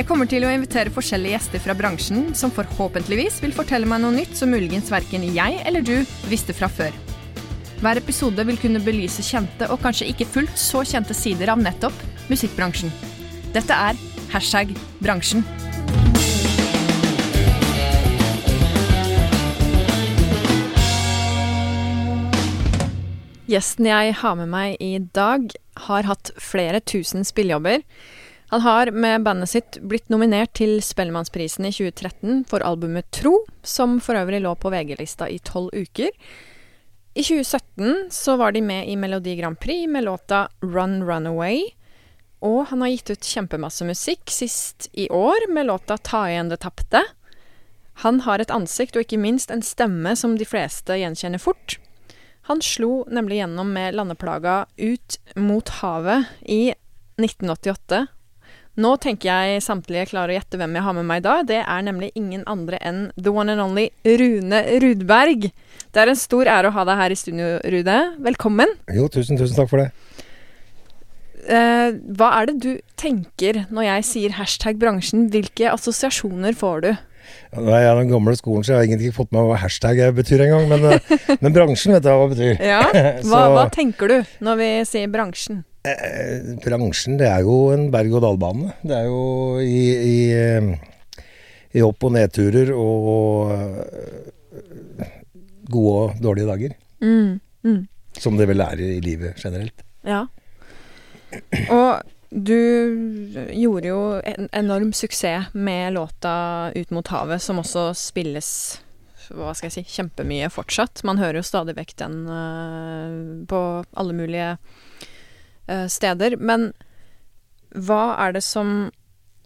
Jeg kommer til å invitere forskjellige gjester fra bransjen som forhåpentligvis vil fortelle meg noe nytt som muligens verken jeg eller du visste fra før. Hver episode vil kunne belyse kjente og kanskje ikke fullt så kjente sider av nettopp musikkbransjen. Dette er hashtag bransjen. Gjesten jeg har med meg i dag, har hatt flere tusen spillejobber. Han har med bandet sitt blitt nominert til Spellemannsprisen i 2013 for albumet Tro, som for øvrig lå på VG-lista i tolv uker. I 2017 så var de med i Melodi Grand Prix med låta Run Runaway. Og han har gitt ut kjempemasse musikk, sist i år med låta Ta igjen det tapte. Han har et ansikt og ikke minst en stemme som de fleste gjenkjenner fort. Han slo nemlig gjennom med landeplaga Ut mot havet i 1988. Nå tenker jeg samtlige klarer å gjette hvem jeg har med meg da. Det er nemlig ingen andre enn the one and only Rune Rudberg. Det er en stor ære å ha deg her i studio, Rude. Velkommen. Jo, tusen, tusen takk for det. Eh, hva er det du tenker når jeg sier hashtag bransjen? Hvilke assosiasjoner får du? Ja, jeg er den gamle skolen, så jeg har egentlig ikke fått med meg hva hashtag betyr engang. Men, eh, men bransjen vet jeg hva det betyr. Ja, hva, hva tenker du når vi sier bransjen? Eh, bransjen, det er jo en berg-og-dal-bane. Det er jo i, i, eh, i opp- og nedturer og eh, gode og dårlige dager. Mm, mm. Som det vel er i livet generelt. Ja. Og du gjorde jo en enorm suksess med låta 'Ut mot havet', som også spilles hva skal jeg si, kjempemye fortsatt. Man hører jo stadig vekk den uh, på alle mulige steder. Men hva er det som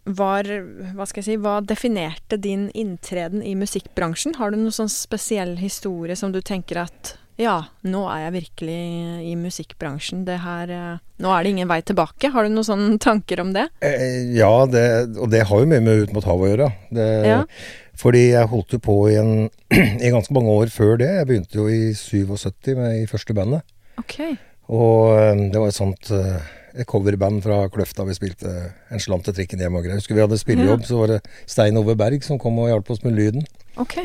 var Hva skal jeg si Hva definerte din inntreden i musikkbransjen? Har du noen sånn spesiell historie som du tenker at ja, nå er jeg virkelig i musikkbransjen. Det her eh, Nå er det ingen vei tilbake. Har du noen sånne tanker om det? Eh, ja, det, og det har jo mye med Ut mot havet å gjøre. Det, Ja. Fordi jeg holdt jo på i, en, i ganske mange år før det. Jeg begynte jo i 77 med i første bandet. Ok. Og eh, det var et sånt eh, et coverband fra Kløfta. Vi spilte En slant til trikken hjem og greier. Husker vi hadde spillejobb, så var det Stein Ove Berg som kom og hjalp oss med lyden. Ok.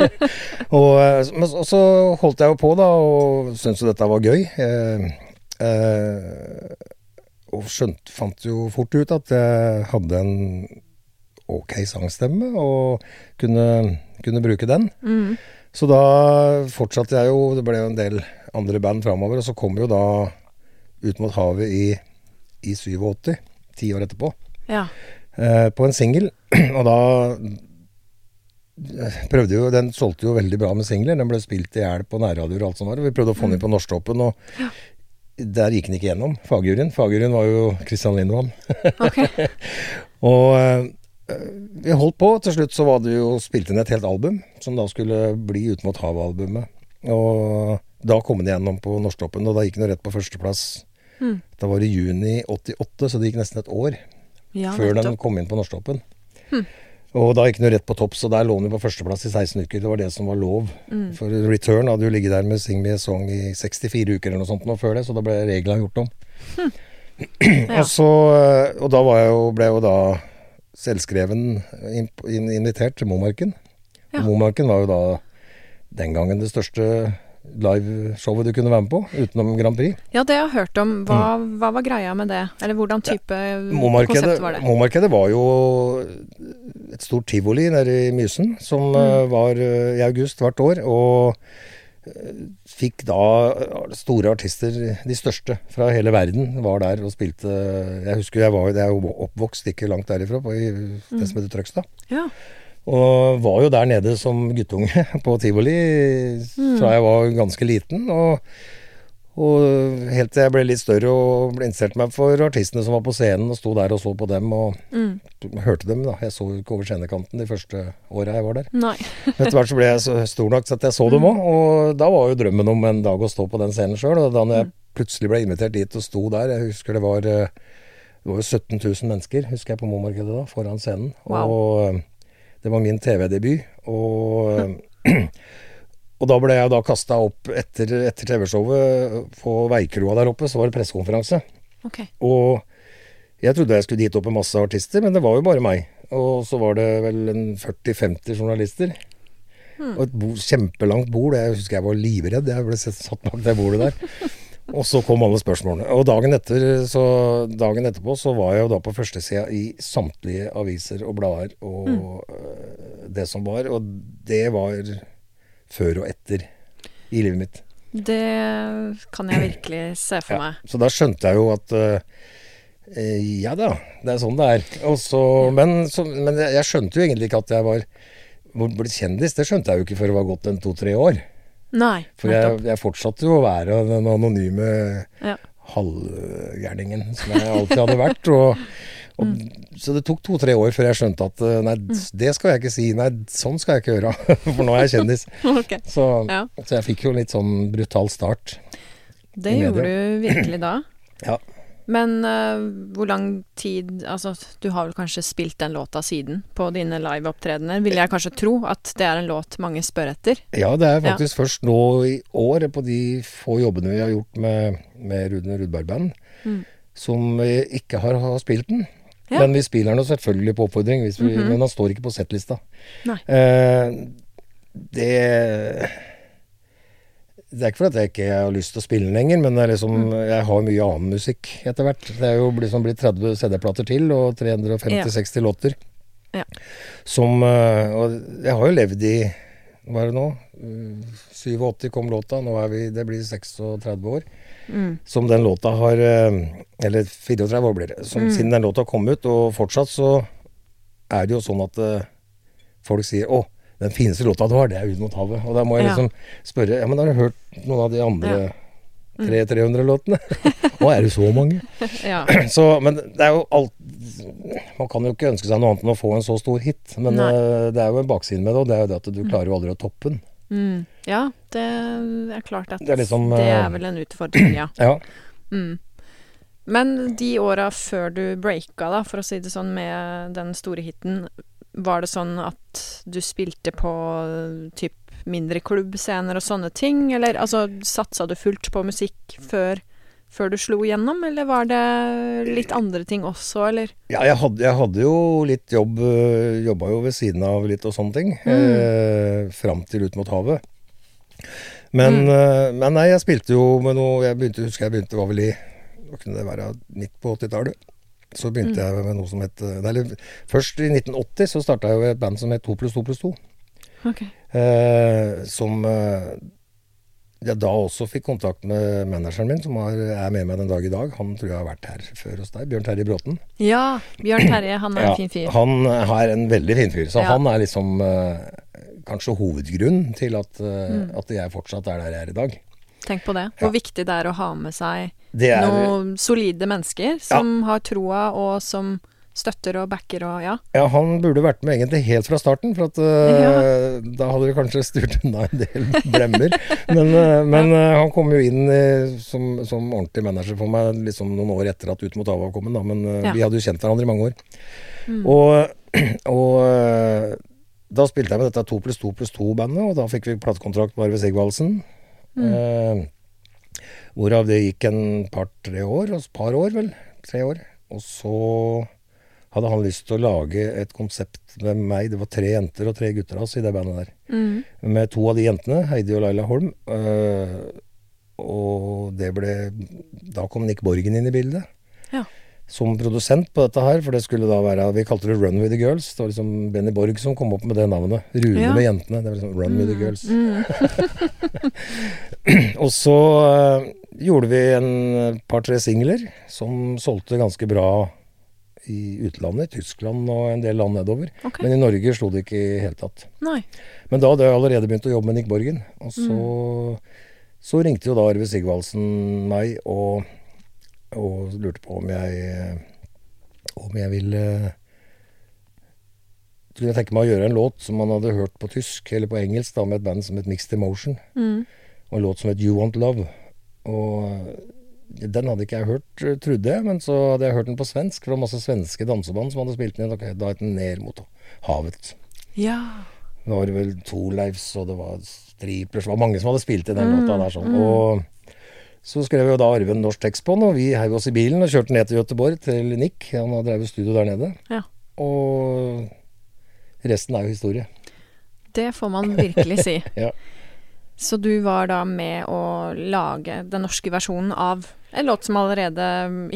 Og, eh, og så holdt jeg jo på, da, og syntes jo dette var gøy. Eh, eh, og skjønt, fant jo fort ut at jeg hadde en ok sangstemme, og kunne, kunne bruke den. Mm. Så da fortsatte jeg jo, det ble jo en del andre band framover, og så kom jo da Ut mot havet i, i 87, ti år etterpå, Ja. eh, på en singel. Og da eh, prøvde jo, Den solgte jo veldig bra med singler. Den ble spilt i hjel på nærradioer og alt som var. Vi prøvde å få den inn på Norsktoppen, og der gikk den ikke gjennom, fagjuryen. Fagjuryen var jo Christian Lindvann. Okay. Og eh, vi holdt på. Til slutt så var det jo spilt inn et helt album, som da skulle bli Ut mot havet-albumet. Og da kom den gjennom på Norsktoppen, og da gikk den rett på førsteplass. Mm. Da var det juni 88, så det gikk nesten et år Ja, før den kom inn på Norsktoppen. Mm. Og da gikk den rett på topp, så der lå den jo på førsteplass i 16 uker. Det var det som var lov. Mm. For Return hadde jo ligget der med Sing Me a Song i 64 uker eller noe sånt nå før det, så da ble reglene gjort om. Ja. og, så, eh, og da var jeg jo, ble jeg jo da selvskreven in, in, invitert til Momarken. Ja. Momarken var jo da den gangen det største liveshowet du kunne være med på, utenom Grand Prix. Ja, det har jeg hørt om. Hva, hva var greia med det? Eller hvordan type ja, konsept var det? Momarkedet var jo et stort tivoli nede i Mysen, som Mm. eh, var eh, i august hvert år. Og fikk da store artister, de største fra hele verden, var der og spilte Jeg husker jeg var jeg er jo oppvokst ikke langt derifra, på i det som heter Trøgstad. Ja. Og var jo der nede som guttunge på tivoli fra jeg var ganske liten. Og, og helt til jeg ble litt større og ble interessert meg for artistene som var på scenen, og sto der og så på dem. Og, Mm. hørte dem, da. Jeg så ikke over scenekanten de første åra jeg var der. Nei. Etter hvert så ble jeg så stor nok så at jeg så dem òg, og da var jo drømmen om en dag å stå på den scenen sjøl. Og da jeg plutselig ble invitert dit og sto der, jeg husker det var eh, det var jo 17 000 mennesker, husker jeg, på Momarkedet da, foran scenen. Wow. Og eh, det var min TV-debut. Og, og da ble jeg da kasta opp etter, etter TV-showet på veikroa der oppe, så var det pressekonferanse. Okay. Og jeg trodde jeg skulle dit opp med masse artister, men det var jo bare meg. Og så var det vel en 40-50 journalister. Og et bo, kjempelangt bord. Jeg husker jeg var livredd. Jeg ble satt bak det bordet der. Og så kom alle spørsmålene. Og dagen, etter, så, dagen etterpå så var jeg jo da på førstesida i samtlige aviser og blader og hmm. det som var. Og det var før og etter i livet mitt. Det kan jeg virkelig se for meg. Så da skjønte jeg jo at eh, ja da, det er sånn det er. Også, men, så, men jeg, skjønte jo egentlig ikke at jeg var var blitt kjendis. Det skjønte jeg jo ikke før det var gått en to-tre år. Nei. For jeg, jeg fortsatte jo å være den anonyme Ja. halvgærningen som jeg alltid hadde vært. Og, og, Så det tok to-tre år før jeg skjønte at eh, nei, det skal jeg ikke si. Nei, sånn skal jeg ikke gjøre. For nå er jeg kjendis. okay. Så, Ja. så jeg fikk jo litt sånn brutal start. Det gjorde du virkelig da. Ja. Men uh, hvor lang tid Altså, du har vel kanskje spilt den låta siden på dine liveopptredener? Vil jeg kanskje tro at det er en låt mange spør etter? Ja, det er faktisk først nå i år, på de få jobbene vi har gjort med, med Rune Rudberg Band, Mm. som ikke har, har spilt den. Ja. Men vi spiller den selvfølgelig på oppfordring, hvis vi, -hmm. men han står ikke på settlista. Eh, det Det er ikke fordi jeg ikke har lyst til å spille den lenger, men det er liksom, Mm. jeg har mye annen musikk etter hvert. Det er jo liksom blitt 30 CD-plater til, og 350-60 låter. Ja. Som eh, Og jeg har jo levd i Hva er det nå? Eh, 87 kom låta, nå er vi Det blir 36 år. Mm. Som den låta har eh, Eller 34 år blir det. Som, Mm. Siden den låta kom ut. Og fortsatt så er det jo sånn at eh, folk sier 'Å, den fineste låta du har, det er 'Ut mot havet'. Og da må jeg Ja. liksom spørre Ja, men har du hørt noen av de andre Mm. 300-300-låtene? Å, er det så mange? Ja. Så, men det er jo alt Man kan jo ikke ønske seg noe annet enn å få en så stor hit. Men eh, det er jo en bakside med det, og det er jo det at du klarer jo aldri å toppe den. Mm. ja, det er klart at Det er liksom, det eh, er vel en utfordring, ja. Ja. Mm. Men de åra før du breaka, da, for å si det sånn, med den store hiten, var det sånn at du spilte på typ mindre klubbscener og sånne ting, eller altså satsa du fullt på musikk før, før du slo igjennom, eller var det litt andre ting også, eller? Ja, jeg hadde, jeg hadde jo litt jobb, øh, jobba jo ved siden av litt og sånne ting. Eh, fram til Ut mot havet. Men, Mm. øh, men nei, jeg spilte jo med noe Jeg begynte, husker jeg begynte, var vel i Hva kunne det være, midt på 80-tallet. Så begynte jeg med noe som het øh, eller, Først i 1980 så starta jeg jo et band som het 2 pluss 2 pluss 2. Ok. Eh, som eh, jeg da også fikk kontakt med manageren min, som er, er med meg den dag i dag. Han tror jeg har vært her før hos deg. Bjørn Terje Bråten. Ja, Bjørn Terje, han er en fin fyr. Han er en veldig fin fyr. Så Ja. han er liksom eh, kanskje hovedgrunnen til at, eh, Mm. at jeg fortsatt er der jeg er i dag. Tenk på det. Ja. Viktig det er å ha med seg er, noen solide mennesker som har troa, og som støtter og backer og ja. ja, han burde vært med egentlig helt fra starten, for at, ja. da hadde det kanskje styrt unna en del blemmer. men eh, men eh, han kom jo inn eh, som, som ordentlig manager for meg liksom noen år etter at Ut mot havet var kommet, da. Men eh, Ja. vi hadde jo kjent hverandre i mange år. Mm. Og, og eh, da spilte jeg med dette 2 pluss 2 pluss 2-bandet, og da fikk vi platekontrakt med Arve Sigvaldsen. Mm. Eh, hvorav det gikk en par-tre år, et par år vel, tre år. Og så hadde han lyst til å lage et konsept med meg, det var tre jenter og tre gutter av oss i det bandet der. Mm. Med to av de jentene, Heidi og Laila Holm. eh, og det ble Da kom Nick Borgen inn i bildet. Ja. Som produsent på dette her, for det skulle da være Vi kalte det Run with the Girls. Det var liksom Benny Borg som kom opp med det navnet. Rune Ja. med jentene. Det var liksom Run with the Girls. Mm. Og så eh, gjorde vi en par-tre singler som solgte ganske bra i utlandet, Tyskland og en del land nedover. Okay. Men i Norge slo det ikke i hele tatt. Nei. Men da hadde jeg allerede begynt å jobbe med Nick Borgen. Og så, så ringte jo da Arve Sigvaldsen meg og, og lurte på om jeg om jeg ville kunne jeg tenke meg å gjøre en låt som man hadde hørt på tysk, eller på engelsk, da, med et band som het Mixed Emotion. Mm. Og en låt som het You Want Love. Og den hadde ikke jeg hørt, eh, trodde jeg, men så hadde jeg hørt den på svensk. For det var masse svenske danseband som hadde spilt den og Da het den Ned mot havet. Ja. Det var vel Torleifs, og det var Striplers Det var mange som hadde spilt i den Mm, låta der sånn. Og så skrev jo da Arve en norsk tekst på den, og vi heiv oss i bilen og kjørte ned til Gøteborg, til Nick. Han har drevet studio der nede. Ja. Og resten er jo historie. Det får man virkelig si. Ja. Så du var da med å lage den norske versjonen av en låt som allerede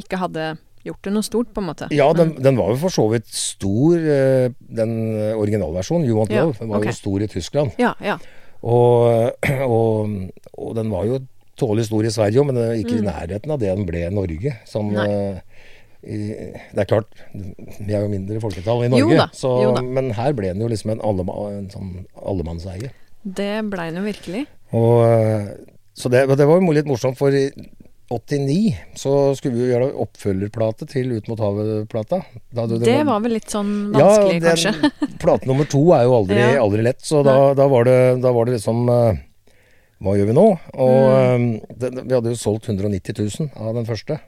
ikke hadde gjort det noe stort, på en måte? Ja, den, den var jo for så vidt stor, eh, den originalversjonen, You Want Ja, Love. Den var okay. jo stor i Tyskland. Ja, ja. Og, og, og den var jo tålelig stor i Sverige òg, men er ikke Mm. i nærheten av det den ble i Norge. Sånn, eh, i, det er klart, vi er jo mindre folketall i Norge, Jo da, så, jo da. men her ble den jo liksom en, allema, en sånn allemannseie. Det blei han jo virkelig. Og, eh, så det, det var jo litt morsomt, for i 89 så skulle vi jo gjøre oppfølgerplate til Ut mot havet-plata. Det, Det var vel litt sånn vanskelig, ja, kanskje? Ja, plate nummer to er jo aldri, Ja. aldri lett, så da, da, var det, da var det liksom eh, Hva gjør vi nå? Og Mm. eh, det, vi hadde jo solgt 190 000 av den første.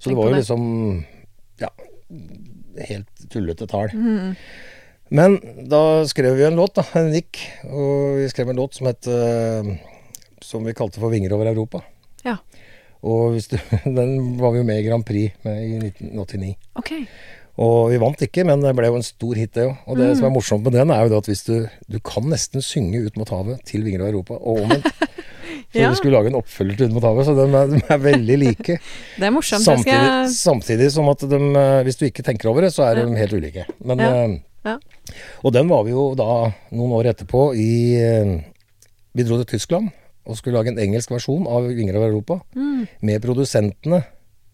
Så det var jo liksom Ja, helt tullete tall. Mm. Men da skrev vi en låt, da. En Nick. Og vi skrev en låt som het eh, Som vi kalte for 'Vinger over Europa'. Ja. Og du, den var vi jo med i Grand Prix med i 1989. Ok. Og vi vant ikke, men det ble jo en stor hit, det òg. Og det Mm. som er morsomt med den, er jo at hvis du Du kan nesten synge Ut mot havet til Vinger over Europa, og omvendt. Så Ja. vi skulle lage en oppfølger til Ut mot havet, så de er, de er veldig like. Det er morsomt. Samtidig, skal Samtidig, som at de eh, Hvis du ikke tenker over det, så er de helt ulike. Men Ja. Ja. Og den var vi jo da noen år etterpå i eh, Vi dro til Tyskland og skulle lage en engelsk versjon av Vinger av Europa. mm. Med produsentene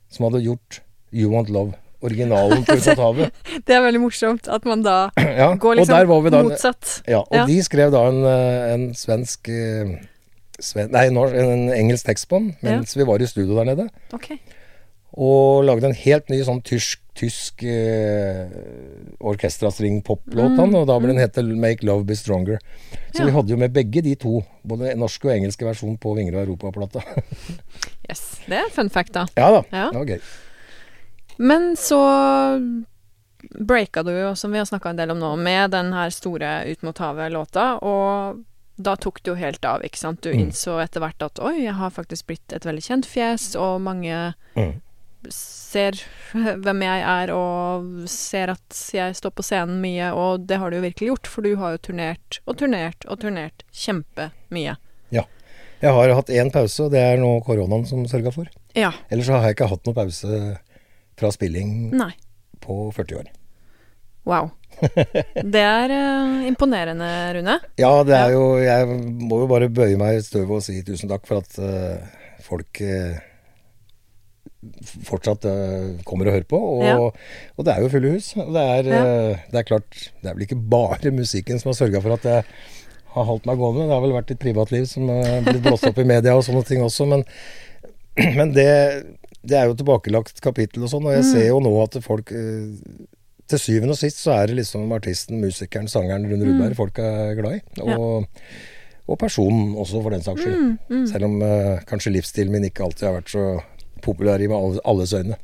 som hadde gjort You Want Love. Originalen på Ut. Det er veldig morsomt at man da Ja, går liksom da motsatt. Ja, og Ja. de skrev da en, eh, en svensk eh, sven, Nei, en, en engelsk tekst på den mens vi var i studio der nede. Ok. Og lagde en helt ny sånn tysk, tysk eh, orkestrastring-poplåt. Mm, Og da ble den hete 'Make Love Be Stronger'. Så Ja. vi hadde jo med begge de to, både norsk og engelske versjon på Vinger og Europa-plata. Yes. Det er fun fact, da. ja da, Ja. det var gøy. Men så breaka du jo, som vi har snakka en del om nå, med den her store Ut mot havet-låta, og da tok det jo helt av, ikke sant. Du Mm. innså etter hvert at oi, jeg har faktisk blitt et veldig kjent fjes, og mange Mm. Ser hvem jeg er, og ser at jeg står på scenen mye, og det har du jo virkelig gjort, for du har jo turnert og turnert og turnert kjempemye. Jeg har hatt én pause, og det er nå koronaen som sørga for. Ja. Ellers har jeg ikke hatt noen pause fra spilling Nei. på 40 år. Wow. Det er uh, imponerende, Rune. Ja, det er Ja. jo Jeg må jo bare bøye meg i støvet og si tusen takk for at uh, folk f- fortsatt uh, kommer og hører på. Og, Ja. og det er jo fulle hus. Og det er, eh, det er klart Det er vel ikke bare musikken som har sørga for at jeg har holdt meg gående. Det har vel vært et privatliv som har blitt blåst opp i media og sånne ting også, men, men det, det er jo tilbakelagt kapittel og sånn, og jeg Mm. ser jo nå at folk uh, til syvende og sist så er det liksom artisten, musikeren, sangeren Rune Rudberg folk er glad i. Og, Ja. Og, personen også, for den saks skyld. Mm, mm. Selv om eh, kanskje livsstilen min ikke alltid har vært så populær i alle, alles øyne.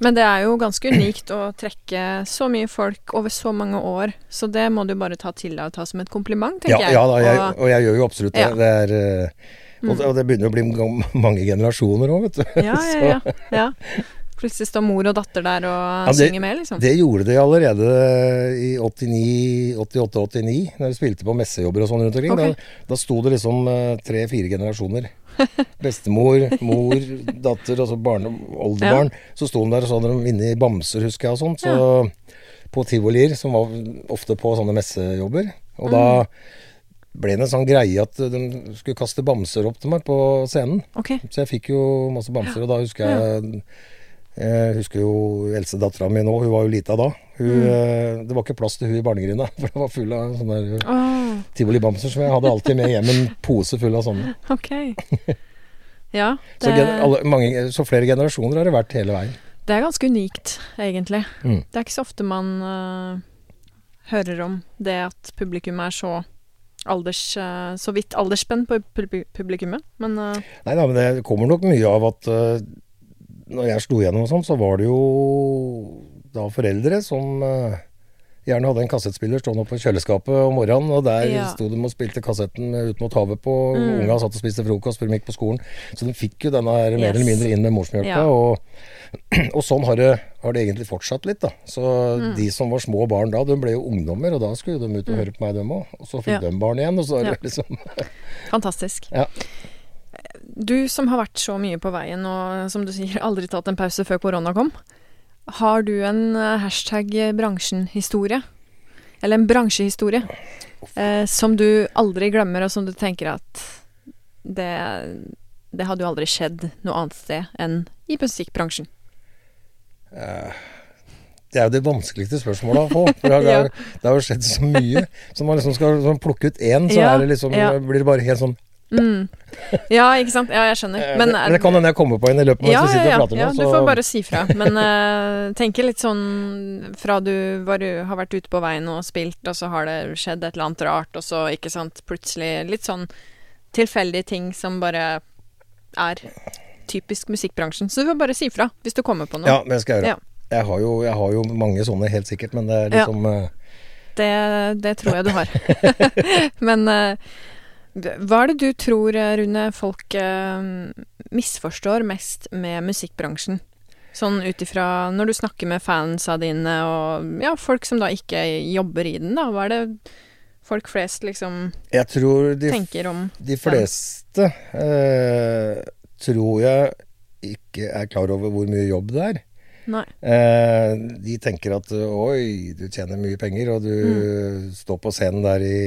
Men det er jo ganske unikt å trekke så mye folk over så mange år, så det må du bare ta til deg og ta som et kompliment, Ja, tenker jeg. ja da, jeg, Og- jeg gjør jo absolutt det. Ja. det er, eh, og, Mm. det og det begynner å bli mange generasjoner òg, vet du. ja, ja, ja, ja. Plutselig står mor og datter der og Ja, det- synger med, liksom. Det gjorde de allerede i 88-89, når vi spilte på messejobber og sånn rundt omkring. Okay. Da, da sto det liksom eh, tre-fire generasjoner. Bestemor, mor, datter, altså barne, oldebarn. Så sto de der, og så hadde de vunnet bamser, husker jeg, og sånt. Så på tivolier, som var ofte på sånne messejobber. Og da ble det en sånn greie at de skulle kaste bamser opp til meg på scenen. Okay. Så jeg fikk jo masse bamser, og da husker jeg Jeg husker jo eldste dattera mi nå, hun var jo lita da. Hun, mm. Det var ikke plass til hun i barnegrinda, for det var full av sånne der oh. tivolibamser. Så jeg hadde alltid med hjem en pose full av sånne. ok. Ja, Så, det, så, alle, mange, så flere generasjoner har det vært hele veien. det er ganske unikt, egentlig. Mm. Det er ikke så ofte man uh, hører om det at publikum er så alders... eh, så vidt aldersspenn på publikummet. Men uh... Nei da, men det kommer nok mye av at eh, når jeg slo gjennom og sånn, så var det jo da foreldre som eh, gjerne hadde en kassettspiller stående på kjøleskapet om morgenen, og der Ja. sto de og spilte kassetten ut mot havet på. Mm. Unga satt og spiste frokost før de gikk på skolen. Så de fikk jo denne her mer Yes. eller mindre inn med morsmjølka. Ja. Og, og sånn har det, har det egentlig fortsatt litt, da. Så Mm. de som var små barn da, de ble jo ungdommer, og da skulle de ut og høre på meg, dem òg. Og så fikk Mm. Ja. de barn igjen, og så er det liksom fantastisk. Ja. Du som har vært så mye på veien og som du sier aldri tatt en pause før korona kom. Har du en eh, hashtag bransjen-historie? Eller en bransjehistorie? Eh, som du aldri glemmer, og som du tenker at det, det hadde jo aldri skjedd noe annet sted enn i musikkbransjen. Det er jo det vanskeligste spørsmålet å få. For det, har- det, har, det har jo skjedd så mye. Så man liksom skal sånn, plukke ut én, så Ja, det liksom, ja. blir det bare helt sånn Mm. Ja, ikke sant? Ja, jeg skjønner. Men, Men, det, kan hende jeg kommer på en i løpet mens ja, vi sitter og prater ja, du får bare si fra. Men uh, tenke litt sånn fra du var, har vært ute på veien og spilt, og så har det skjedd et eller annet rart, og så, ikke sant, plutselig litt sånn tilfeldige ting som bare er typisk musikkbransjen. Så du får bare si fra hvis du kommer på noe. Ja, det skal jeg gjøre. Ja. Jeg, har jo, jeg har jo mange sånne, helt sikkert, men det er liksom ja. Det, det tror jeg du har. Men eh, hva er det du tror, eh, Rune, folk eh, misforstår mest med musikkbransjen? Sånn ut ifra når du snakker med fansa dine og ja, folk som da ikke jobber i den, da. Hva er det folk flest liksom Jeg tror de, tenker om de fleste eh, tror jeg ikke er klar over hvor mye jobb det er. Eh, de tenker at oi, du tjener mye penger, og du Mm. står på scenen der i,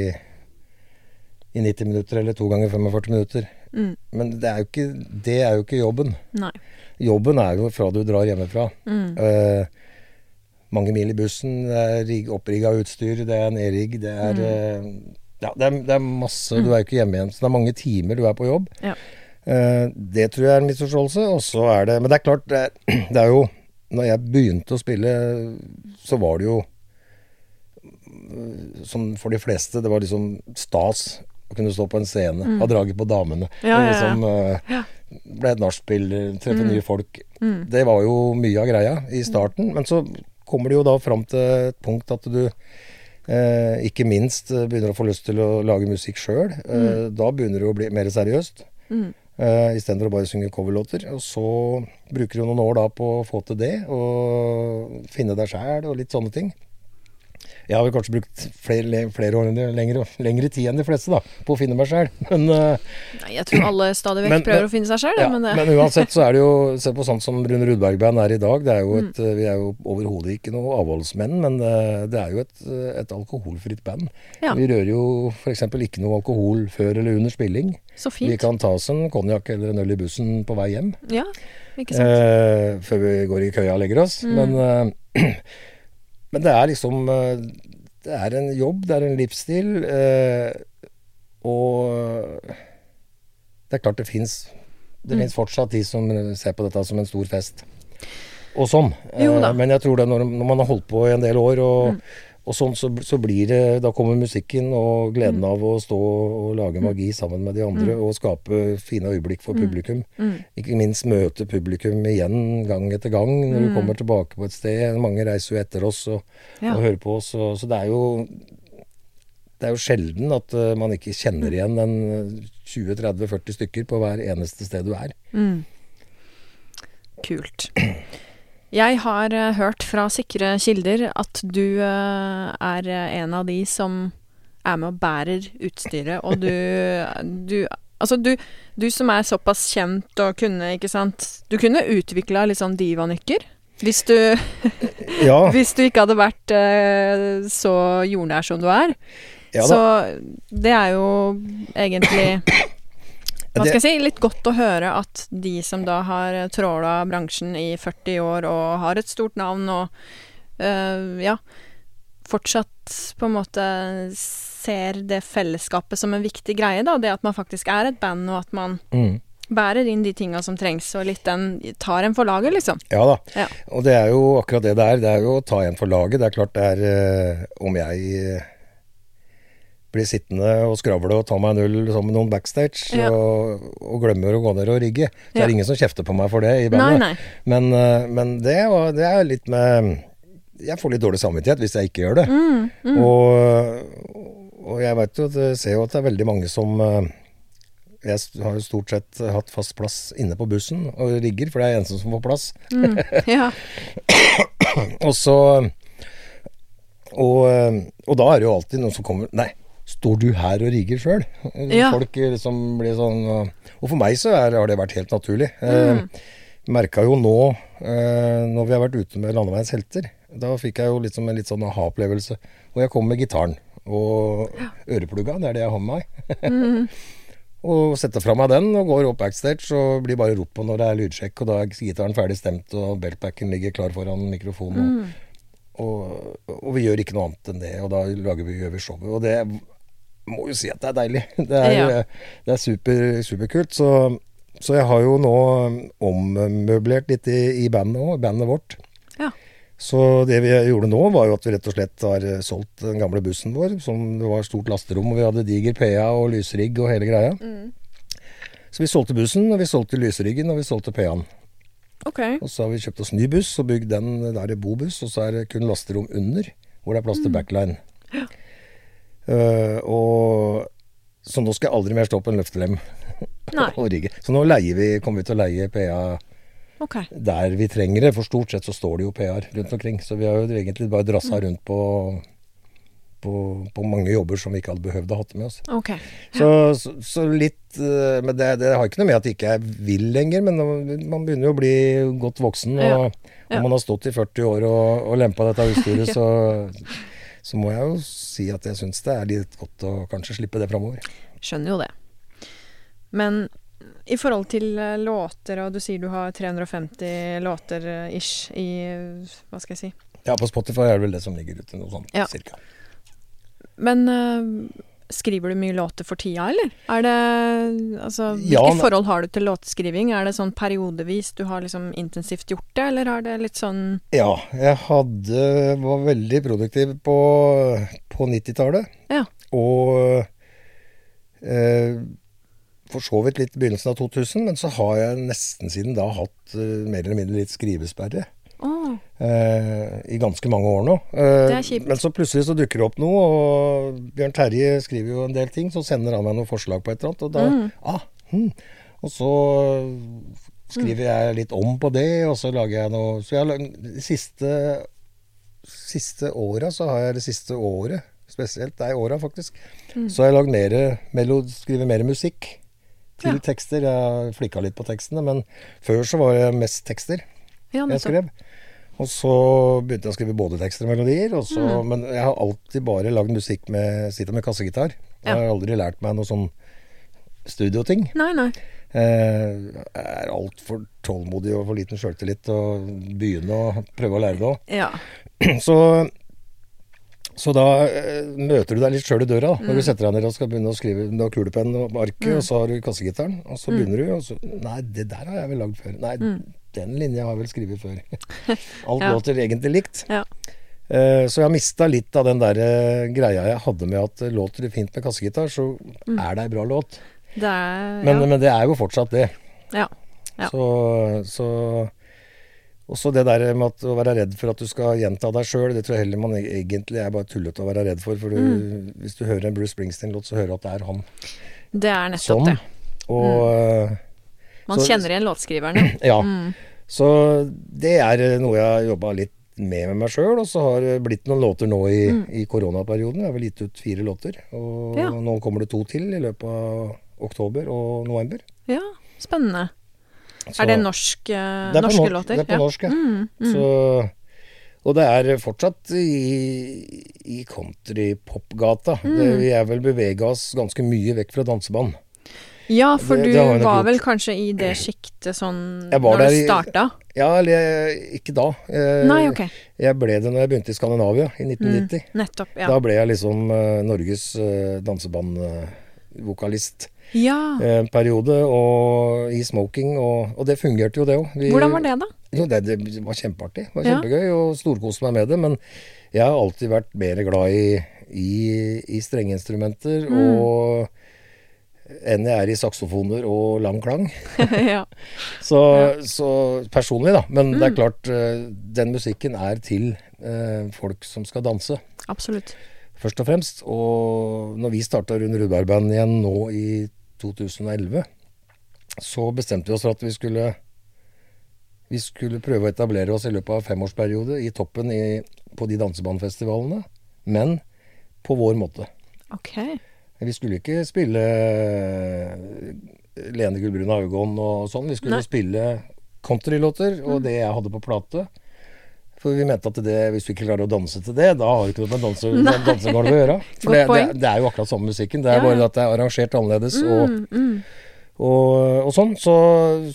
i 90 minutter eller to ganger 45 minutter. Mm. Men det er, ikke, det er jo ikke jobben. Nei. Jobben er jo fra du drar hjemmefra. Mm. Uh, mange mil i bussen, det er opprigga utstyr, det er nedrigg, det er Mm. uh, Ja, det er, det er masse Du er jo ikke hjemme igjen. Så det er mange timer du er på jobb. Ja. Uh, det tror jeg er en misforståelse. Og så er det Men det er klart, det er, det er jo Når jeg begynte å spille, så var det jo eh, Som for de fleste, det var liksom stas å kunne stå på en scene, ha draget på damene. Mm. Ja, ja, liksom uh, Ble et nachspiel, treffe Mm. nye folk. Mm. Det var jo mye av greia i starten. Men så kommer det jo da fram til et punkt at du eh, ikke minst eh, begynner å få lyst til å lage musikk sjøl. Eh, da begynner det å bli mer seriøst. Mm. Uh, Istedenfor å bare synge coverlåter. Og så bruker du noen år da på å få til det, og finne deg sjæl og litt sånne ting. Jeg har vel kanskje brukt flere, flere år lengre, lengre tid enn de fleste da, på å finne meg sjøl, Men, eh, Nei, jeg tror alle stadig vekk prøver men- å finne seg sjøl, ja, men det men uansett så er det jo Se på sånt som Rune Rudberg-band er i dag. Det er jo et, Mm. Vi er jo overhodet ikke noe avholdsmenn, men det, det er jo et, et alkoholfritt band. Ja. Vi rører jo f.eks. ikke noe alkohol før eller under spilling. Så Vi kan ta oss en konjakk eller en øl i bussen på vei hjem. Ja, ikke sant. Eh, før vi går i køya og legger oss. Mm. Men, eh, men det er liksom eh, Det er en jobb, det er en livsstil. Eh, og det er klart det fins Det Mm. fins fortsatt de som ser på dette som en stor fest. Og sånn. Eh, men jeg tror det når, når man har holdt på i en del år, og, Mm. Og sånn, så, så blir det Da kommer musikken og gleden Mm. av å stå og lage magi sammen med de andre, og skape fine øyeblikk for publikum. Mm. Ikke minst møte publikum igjen gang etter gang når du Mm. kommer tilbake på et sted. Mange reiser jo etter oss og, Ja. og hører på oss, og, så det er jo det er jo sjelden at eh, man ikke kjenner Mm. igjen en 20-30-40 stykker på hver eneste sted du er. Mm. Kult. Jeg har eh, hørt fra sikre kilder at du eh, er en av de som er med og bærer utstyret, og du, du Altså, du, du som er såpass kjent og kunne, ikke sant Du kunne utvikla litt sånn divanykker. Hvis du, Ja, hvis du ikke hadde vært eh, så jordnær som du er. ja så det er jo egentlig Hva skal jeg si? Litt godt å høre at de som da har tråla bransjen i 40 år og har et stort navn og øh, ja, fortsatt på en måte ser det fellesskapet som en viktig greie, da. Det at man faktisk er et band, og at man Mm. bærer inn de tinga som trengs, og litt den tar en for laget, liksom. Ja da. Ja. Og det er jo akkurat det det er. Det er jo å ta en for laget. Det er klart det er eh, Om jeg eh, blir sittende og skravle og ta meg en øl sammen med noen backstage, Ja. og, og glemmer å gå ned og rigge, så Ja. er det ingen som kjefter på meg for det i bandet. Men, eh, men det, var, det er litt med Jeg får litt dårlig samvittighet hvis jeg ikke gjør det. Mm, mm. Og, og jeg vet jo Det jeg ser jo at det er veldig mange som eh, Jeg har jo stort sett hatt fast plass inne på bussen og rigger, for det er jeg eneste som får plass. Mm. Ja. Og så og, eh, og da er det jo alltid noen som kommer Nei, står du her og rigger sjøl? Ja. Folk eh, liksom blir sånn Og, og for meg så er, har det vært helt naturlig. Mm. Eh, Merka jo nå, eh, når vi har vært ute med Landeveiens helter, da fikk jeg jo liksom en litt sånn aha-opplevelse. Og jeg kom med gitaren og øreplugga, det er det jeg har med meg. Mm. og setter fra meg den og går opp backstage og blir bare ropt på når det er lydsjekk, og da er gitaren ferdig stemt og beltbacken ligger klar foran mikrofonen. Mm. og, og vi gjør ikke noe annet enn det, og da lager vi, gjør vi showet. Og det må jo si at det er deilig. Det er, Ja. det er super, superkult. Så, så jeg har jo nå ommøblert litt i, i bandet òg, bandet vårt. Ja. Så det vi gjorde nå, var jo at vi rett og slett har eh, solgt den gamle bussen vår. Som det var stort lasterom, og vi hadde diger PA og lysrigg og hele greia. Mm. Så vi solgte bussen, og vi solgte lysriggen, og vi solgte PA-en. Okay. Og så har vi kjøpt oss ny buss og bygd den der i bobuss, og så er det kun lasterom under, hvor det er plass til backline. Eh, og Så nå skal jeg aldri mer stå på en løftelem og rigge. Så nå leier vi, kommer vi til å leie PA okay. der vi trenger det, for stort sett så står det jo PA-er rundt omkring. Så vi har jo egentlig bare drassa rundt på, på, på mange jobber som vi ikke hadde behøvd å ha med oss. Ok. Så, så, så litt eh, Men det, det har ikke noe med at jeg ikke vil lenger, men man begynner jo å bli godt voksen. Og, Ja. Ja. og man har stått i 40 år og, og lempa dette utstyret, så, så må jeg jo si at jeg syns det er litt godt å kanskje slippe det framover. Skjønner jo det. Men i forhold til eh, låter, og du sier du har 350 låter eh, ish i Hva skal jeg si? Ja, på Spotify er det vel det som ligger ute, noe sånt Ja. cirka. Men eh, skriver du mye låter for tida, eller? Er det Altså, Ja, men- forhold har du til låtskriving? Er det sånn periodevis du har liksom intensivt gjort det, eller er det litt sånn Ja, jeg hadde var veldig produktiv på, på 90-tallet. Ja. Og eh, for så vidt litt begynnelsen av 2000, men så har jeg nesten siden da hatt eh, mer eller mindre litt skrivesperre. Eh, I ganske mange år nå. Eh, Det er kjipt. Men så plutselig så dukker det opp noe, og Bjørn Terje skriver jo en del ting. Så sender han meg noen forslag på et eller annet, og da Mm. ah, hm. Og så skriver jeg litt om på det, og så lager jeg noe Så jeg har de siste Siste åra så har jeg det siste året spesielt, er åra faktisk, Mm. så har jeg lagd mer melo, skriver mer musikk til Ja. tekster. Jeg har flikka litt på tekstene, men før så var det mest tekster ja, jeg skrev. Og så begynte jeg å skrive både tekster og melodier. Og så, Mm. Men jeg har alltid bare lagd musikk med sitter med kassegitar. Jeg Ja. har aldri lært meg noe sånn studioting. Nei, nei. Eh, Jeg er altfor tålmodig og for liten sjøltillit til å begynne å prøve å lære det òg. Ja. Så, så da eh, møter du deg litt sjøl i døra da, når Mm. du setter deg ned og skal begynne å skrive. Du har kulepenn og arket, og så har du kassegitaren. Og så Mm. begynner du, og så Nei, det der har jeg vel lagd før. Nei, den linja har jeg vel skrevet før. Alt Ja. låter egentlig likt. Ja. Eh, Så jeg har mista litt av den der eh, greia jeg hadde med at eh, låter det fint med kassegitar, så er det ei bra låt. Det er Men, ja. men det er jo fortsatt det. ja. Ja. Så, så Også det der med at å være redd for at du skal gjenta deg sjøl, det tror jeg heller man e- egentlig er bare tullete å være redd for. For du, Mm. hvis du hører en Bruce Springsteen-låt, så hører du at det er han. Det er nettopp Sånn. det. Og eh, Man Så- kjenner igjen låtskriverne. ja. Mm. Så det er eh, noe jeg har jobba litt med med meg sjøl. Og så har det blitt noen låter nå i, i koronaperioden. Jeg har vel gitt ut fire låter. Og Mm. Ja. nå kommer det to til i løpet av oktober og november. Ja, spennende. Så- Er det norsk, eh, Det er norske norsk, låter? Det er på ja. norsk, ja. Mm, mm. Så, og det er fortsatt i, i countrypopgata. Mm. Vi er vel bevega oss ganske mye vekk fra danseband. Ja, for Det- du det har var vel kanskje i det sjiktet sånn når du starta? Ja, eller ikke da. Jeg, Nei, ok. jeg ble det når jeg begynte i Skandinavia i 1990. Nettopp, ja. Da ble jeg liksom eh, Norges uh, dansebandvokalist. Ja. en periode, og i smoking, og, og det fungerte jo, det òg. Hvordan var det, da? Jo, det, det var kjempeartig. Det var kjempegøy, og storkoste meg med det. Men jeg har alltid vært mer glad i, i, i strengeinstrumenter Mm. og enn jeg er i saksofoner og lang klang. ja. Så, så personlig, da. Men Mm. det er klart, eh, den musikken er til eh, folk som skal danse, Absolutt. først og fremst. Og når vi starta Rune Rudberg-band igjen nå i 2011, så bestemte vi oss for at vi skulle vi skulle prøve å etablere oss i løpet av en femårsperiode i toppen i, på de dansebandfestivalene, men på vår måte. Ok. Vi skulle ikke spille eh, Lene Gullbrun Haugon og sånn. Vi skulle Nei. spille countrylåter og Mm. det jeg hadde på plate. For vi mente at det, hvis vi ikke klarer å danse til det, da har vi ikke noe med danse, Nei. dansegulvet å gjøre. For det, det, det er jo akkurat samme musikken. Det er Ja, bare at det er arrangert annerledes og, Mm, mm. og, og sånn. Så,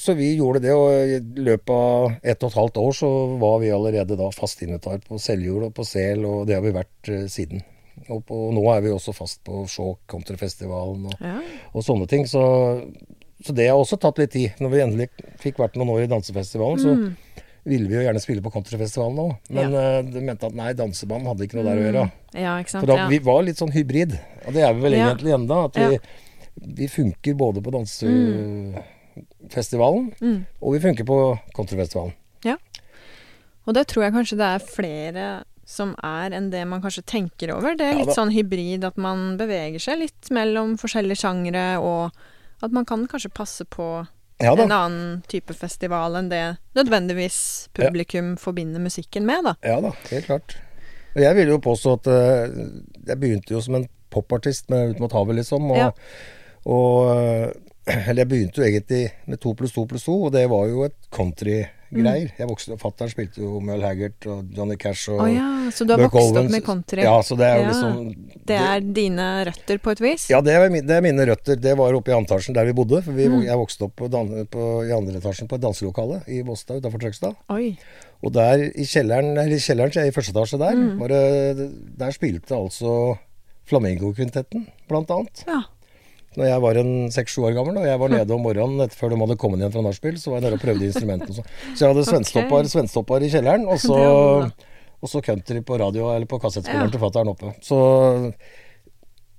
så vi gjorde det, og i løpet av ett og et halvt år så var vi allerede da fast invitar på Seljord og på Sel, og det har vi vært eh, siden. Og, på, nå er vi også fast på Skjåk Countryfestivalen og Ja. og sånne ting. Så, så det har også tatt litt tid. Når vi endelig fikk vært noen år i dansefestivalen, så Mm. ville vi jo gjerne spille på countryfestivalen òg. Men eh, de mente at nei, danseband hadde ikke noe der å gjøre. ja, ikke sant. For da, Mm. ja. vi var litt sånn hybrid. Og det er vi vel Ja. egentlig enda. At vi, vi funker både på dansefestivalen, Mm. og vi funker på countryfestivalen. Og det tror jeg kanskje det er flere som er enn det man kanskje tenker over. Det er litt sånn hybrid at man beveger seg litt mellom forskjellige sjangre, og at man kan kanskje passe på Ja en annen type festival enn det nødvendigvis publikum forbinder musikken med, da. Ja da, helt klart. Og jeg vil jo påstå at uh, jeg begynte jo som en popartist med Ut mot havet, liksom. Og, Ja. og eh, Eller jeg begynte jo egentlig med to pluss to pluss to, og det var jo et countrygreier. Jeg vokste opp, Fatter'n spilte jo Mel Haggart og Johnny Cash og oh, ja, så du har Buck vokst opp med country. Ja, så det er jo Ja. liksom Det er dine røtter på et vis? Ja, det er, det er mine røtter. Det var oppe i andre der vi bodde. For vi, Mm. jeg vokste opp på, på, i andre etasjen på et danselokale i Båstad utafor Trøgstad. Oi. Og der i kjelleren, eller i kjelleren er i første etasje der, Mm. var det, der spilte altså Flamingokvintetten, blant annet. Ja. Når jeg var en seks-sju år gammel, og jeg var nede om morgenen etter før de hadde kommet igjen fra nachspiel, så var jeg nede og prøvde instrumentene. sånn. Så jeg hadde svensktoppar, Ok. i kjelleren, og så, og så country på radio, eller på kassettspilleren Ja. til fatter'n oppe. Så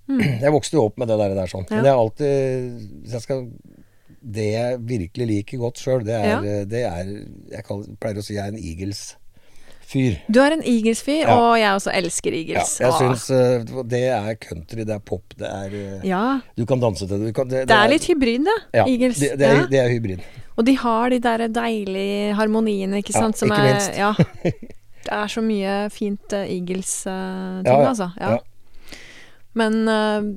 jeg vokste jo opp med det der, der sånn. Men det jeg alltid jeg skal, Det jeg virkelig liker godt sjøl, det, er- det er Jeg kaller, pleier å si jeg er en Eagles-fyr. Du er en Eagles-fyr, Ja. og jeg også elsker Ja, jeg synes syns eh, det er country, det er pop, det er eh, Ja. Du kan danse til det. Du kan, det, Det er litt hybrid, det. ja, Eagles. Det, det, er, ja. det er hybrid. Og de har de der deilige harmoniene, ikke sant. som ikke er, minst. Ja. Det er så mye fint uh, Eagles-ting, Ja, ja, altså. Ja. Men eh,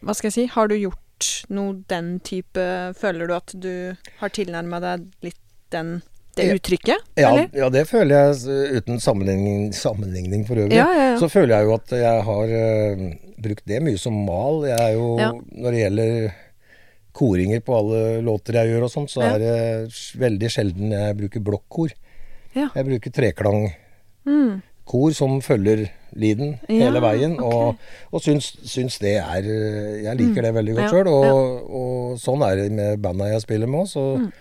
hva skal jeg si, har du gjort noe den type Føler du at du har tilnærma deg litt den, det uttrykket, Ja, ja, det føler jeg uten sammenligning, sammenligning for øvrig. Ja, ja. Så føler jeg jo at jeg har uh, brukt det mye som mal. Jeg er jo. Når det gjelder koringer på alle låter jeg gjør og sånn, så er det veldig sjelden jeg bruker blokkor. Ja. Jeg bruker treklangkor Mm. som følger lyden hele veien, okay. og, og syns, syns det er eh, Jeg liker det veldig godt Mm. Sjøl, og, og sånn er det med banda jeg spiller med òg.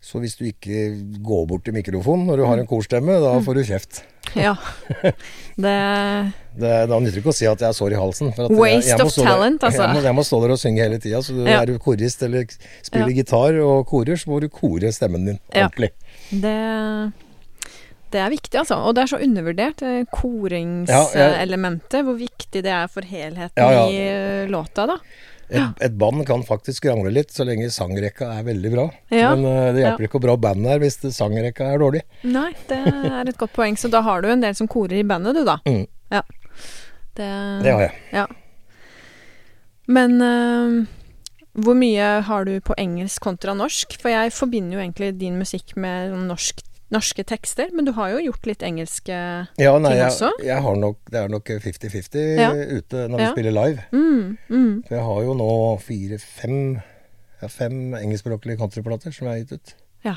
Så, Mm. hvis du ikke går bort til mikrofonen når du har en Mm. korstemme, da får du kjeft. Ja. Det Det, da nytter det ikke å si at jeg har sår i halsen. for at Waste må of stå der- talent, altså. Jeg må, jeg må stå der og synge hele tida. Så du, Ja. er du korist eller spiller gitar og korer, så må du kore stemmen din Ja. ordentlig. Det, det er viktig, altså. Og det er så undervurdert, Ja, jeg- koringselementet. Hvor viktig det er for helheten Ja, ja. i eh, låta, da. Et, et band kan faktisk skrangle litt så lenge sangrekka er veldig bra. Ja. Men uh, det hjelper Ja. ikke hvor bra bandet er hvis sangrekka er dårlig. Nei, det er et godt poeng. Så da har du en del som korer i bandet, du, da. Mm. Ja. Det, Det har jeg. Ja. Men uh, hvor mye har du på engelsk kontra norsk? For jeg forbinder jo egentlig din musikk med sånn norsk, norske tekster, men du har jo gjort litt engelske Ja, nei, Ting også? jeg har nok, det er nok 50-50 Ja. ute når Ja. vi spiller live. mm, mm. For jeg har jo nå fire-fem ja, fem engelskspråklige countryplater som jeg har gitt ut. Ja.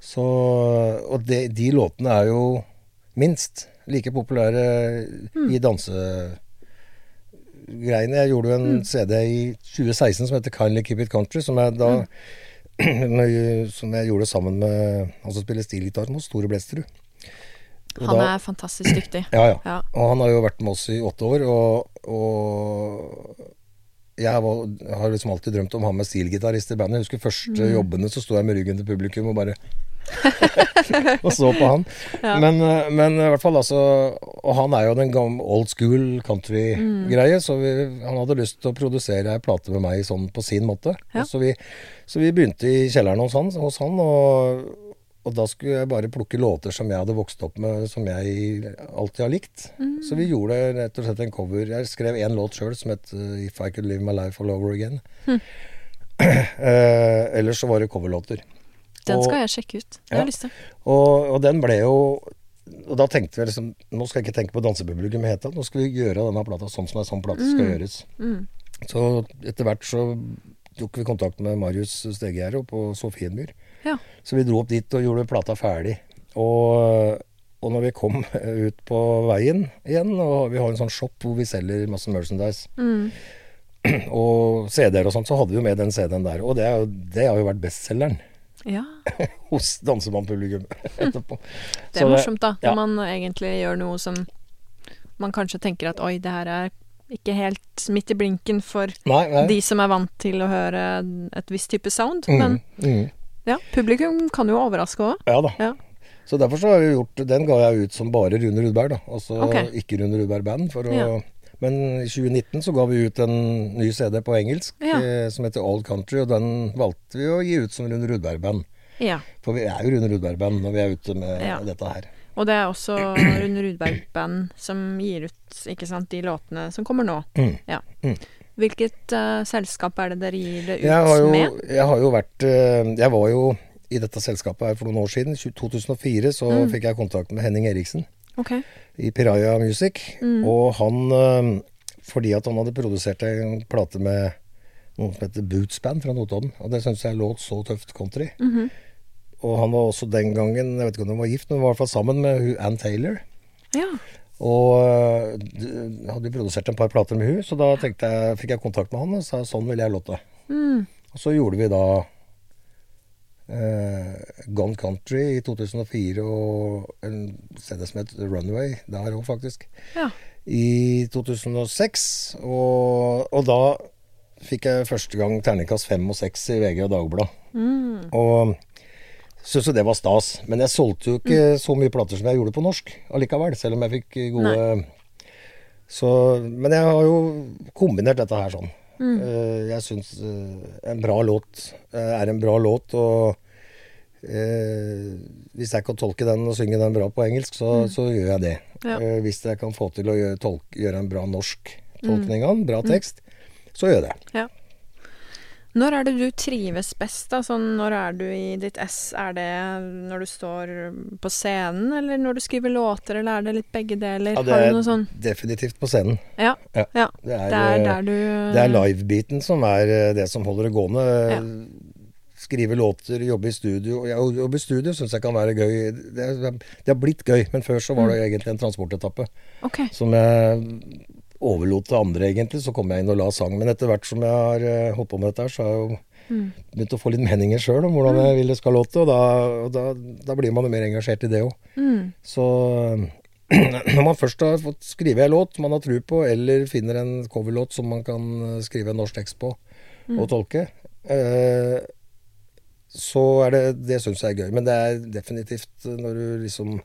Så, og de, de låtene er jo minst like populære Mm. i dansegreiene. Jeg gjorde jo en CD i 2016 som heter Kindly Keep It Country, som jeg da Som jeg gjorde sammen med han som spiller stilgitar med oss, Tore Blesterud. Og Han da- er fantastisk dyktig. ja, ja. Ja. Og han har jo vært med oss i åtte år, og, og jeg var, har liksom alltid drømt om å ha med stilgitarist i bandet. Jeg husker første Mm. jobbene, så sto jeg med ryggen til publikum og bare Og så på han. Ja. Men, eh, men i hvert fall, altså Og han er jo den gamle old school country-greie, så vi, han hadde lyst til å produsere ei plate med meg sånn på sin måte. Ja. Og Så, vi, så vi begynte i kjelleren hos han, hos han og, og da skulle jeg bare plukke låter som jeg hadde vokst opp med, som jeg alltid har likt. Så vi gjorde rett og slett en cover. Jeg skrev én låt sjøl som het uh, 'If I Could Live My Life All Over Again'. Eh, ellers så var det coverlåter. Den Og- skal jeg sjekke ut. Har Ja. jeg lyst til. Og, og den ble jo Og da tenkte vi liksom Nå skal jeg ikke tenke på dansepublikum i. Nå skal vi gjøre denne plata sånn som en sånn plate skal gjøres. Mm. Så etter hvert så tok vi kontakt med Marius Stegegjerde på Sofienmyr. Ja. Så vi dro opp dit og gjorde plata ferdig. Og, og når vi kom ut på veien igjen, og vi har en sånn shop hvor vi selger masse merchandise Mm. og CD-er og sånt, så hadde vi jo med den CD-en der. Og det, er jo, det har jo vært bestselgeren ja. hos dansebandpublikum etterpå. Det er morsomt, da. ja. Når man egentlig gjør noe som man kanskje tenker at oi, det her er ikke helt midt i blinken for Nei, nei. de som er vant til å høre et visst type sound. Mm, Men mm. ja, publikum kan jo overraske òg. Ja da. Ja. Så derfor så har vi gjort Den ga jeg ut som bare Rune Rudberg, da. Altså okay. ikke Rune Rudberg Band. For å, Ja. Men i 2019 så ga vi ut en ny CD på engelsk Ja. eh, som heter Old Country, og den valgte vi å gi ut som Rune Rudberg Band. Ja. For vi er jo Rune Rudberg Band når vi er ute med Ja. dette her. Og det er også Rune Rudberg-band som gir ut ikke sant, de låtene som kommer nå. Mm. Ja. Mm. Hvilket uh, selskap er det dere gir det ut Jeg har, jo, med? jeg har jo vært uh, Jeg var jo i dette selskapet her for noen år siden. I 2004 så Mm. fikk jeg kontakt med Henning Eriksen. okay. i Piraya Music. Mm. Og han uh, Fordi at han hadde produsert en plate med noe som heter Boots Band fra Notodden. Og det syns jeg låt så tøft country. Mhm. Og han var også den gangen Jeg vet ikke om de var gift, men var i hvert fall sammen med Ann Taylor. Ja. Og øh, hadde produsert en par plater med hun, så da tenkte jeg, fikk jeg kontakt med han og sa sånn vil jeg låte. Mm. Og så gjorde vi da eh, Gone Country i 2004 og en CD som het Runway der òg, faktisk. Ja. I 2006. Og, og da fikk jeg første gang terningkast fem og seks i VG og Dagbladet. Mm. Og syntes jo det var stas. Men jeg solgte jo ikke så mye plater som jeg gjorde på norsk allikevel, selv om jeg fikk gode så, Men jeg har jo kombinert dette her sånn. Mm. Eh, jeg syns eh, en bra låt eh, er en bra låt, og hvis jeg kan tolke den og synge den bra på engelsk, så, så gjør jeg det. Ja. Hvis jeg kan få til å gjøre, tolke, gjøre en bra norsk tolkning av den, bra tekst, så gjør jeg det. Ja. Når er det du trives best, da? Sånn, når er du i ditt ess? Er det når du står på scenen, eller når du skriver låter, eller er det litt begge deler? Ja, det Har er sånn definitivt på scenen. Ja. Ja. ja. Det er, Det er eh, der du det er live-biten som er eh, det som holder det gående. Ja. Skrive låter, jobbe i studio. Jobbe i studio syns jeg kan være gøy. Det, det har blitt gøy, men før så var Mm. det egentlig en transportetappe. Okay. som jeg overlot til andre, egentlig. Så kom jeg inn og la sang. Men etter hvert som jeg har eh, holdt på med dette her, så har jeg jo Mm. begynt å få litt meninger sjøl om hvordan jeg vil det skal låte. Og da, og da, da blir man jo mer engasjert i det òg. Mm. Så når man først har fått skrive en låt man har tro på, eller finner en coverlåt som man kan eh, skrive en norsk tekst på Mm. og tolke, eh, så er det Det syns jeg er gøy. Men det er definitivt når du liksom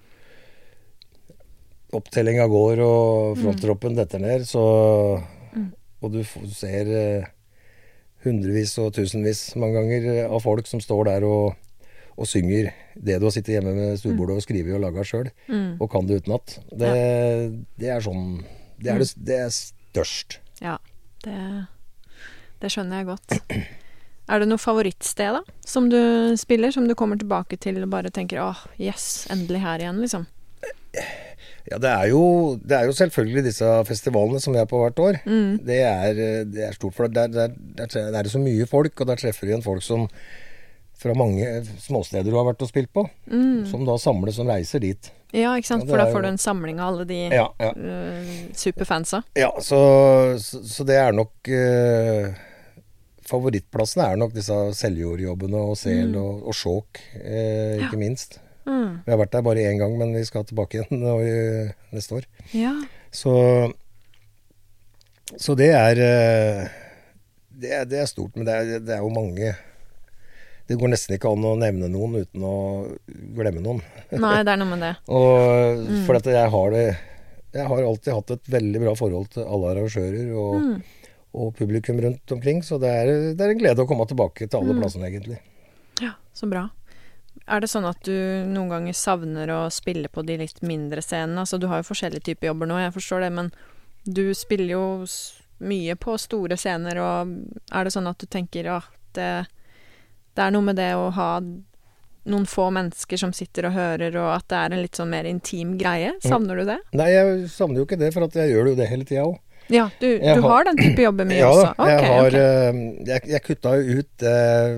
Opptellinga går, og fronttroppen detter ned, så Mm. Og du ser eh, hundrevis og tusenvis mange ganger eh, av folk som står der og, og synger det du har sittet hjemme med stuebordet og skrevet og laga sjøl, Mm. og kan det utenat. Det, det er sånn Det er, det, det er størst. Ja. Det, det skjønner jeg godt. Er det noe favorittsted, da? Som du spiller, som du kommer tilbake til og bare tenker åh, yes, endelig her igjen, liksom? Ja, det er, jo, det er jo selvfølgelig disse festivalene som vi er på hvert år. Mm. Det, er, det er stort, for der, der, der, der er det så mye folk, og der treffer du igjen folk som fra mange småsteder du har vært og spilt på. Mm. Som da samles som reiser dit Ja, ikke sant. Ja, For da får du en samling av alle de Ja, ja. Uh, superfansa. ja så, så, så det er nok uh, Favorittplassene er nok disse Seljordjobbene og Sel og, og Skjåk, uh, ikke minst. Mm. Vi har vært der bare én gang, men vi skal tilbake igjen nå i, neste år. Ja. Så, så det er eh, det det er stort, men det er, det er jo mange Det går nesten ikke an å nevne noen uten å glemme noen. Nei, det er noe med det. Og For at jeg har det Jeg har alltid hatt et veldig bra forhold til alle arrangører og, og publikum rundt omkring, så det er, det er en glede å komme tilbake til alle plassene, egentlig. Ja, så bra. Er det sånn at du noen ganger savner å spille på de litt mindre scenene? Altså, du har jo forskjellige typer jobber nå, jeg forstår det, men du spiller jo mye på store scener, og er det sånn at du tenker at det, det er noe med det å ha noen få mennesker som sitter og hører, og at det er en litt sånn mer intim greie? Savner du det? Nei, jeg savner jo ikke det, for at jeg gjør jo det hele tida òg. Ja, du, du har- den type jobber mye Ja også? da. Jeg har ok. eh, Jeg, jeg kutta jo ut eh,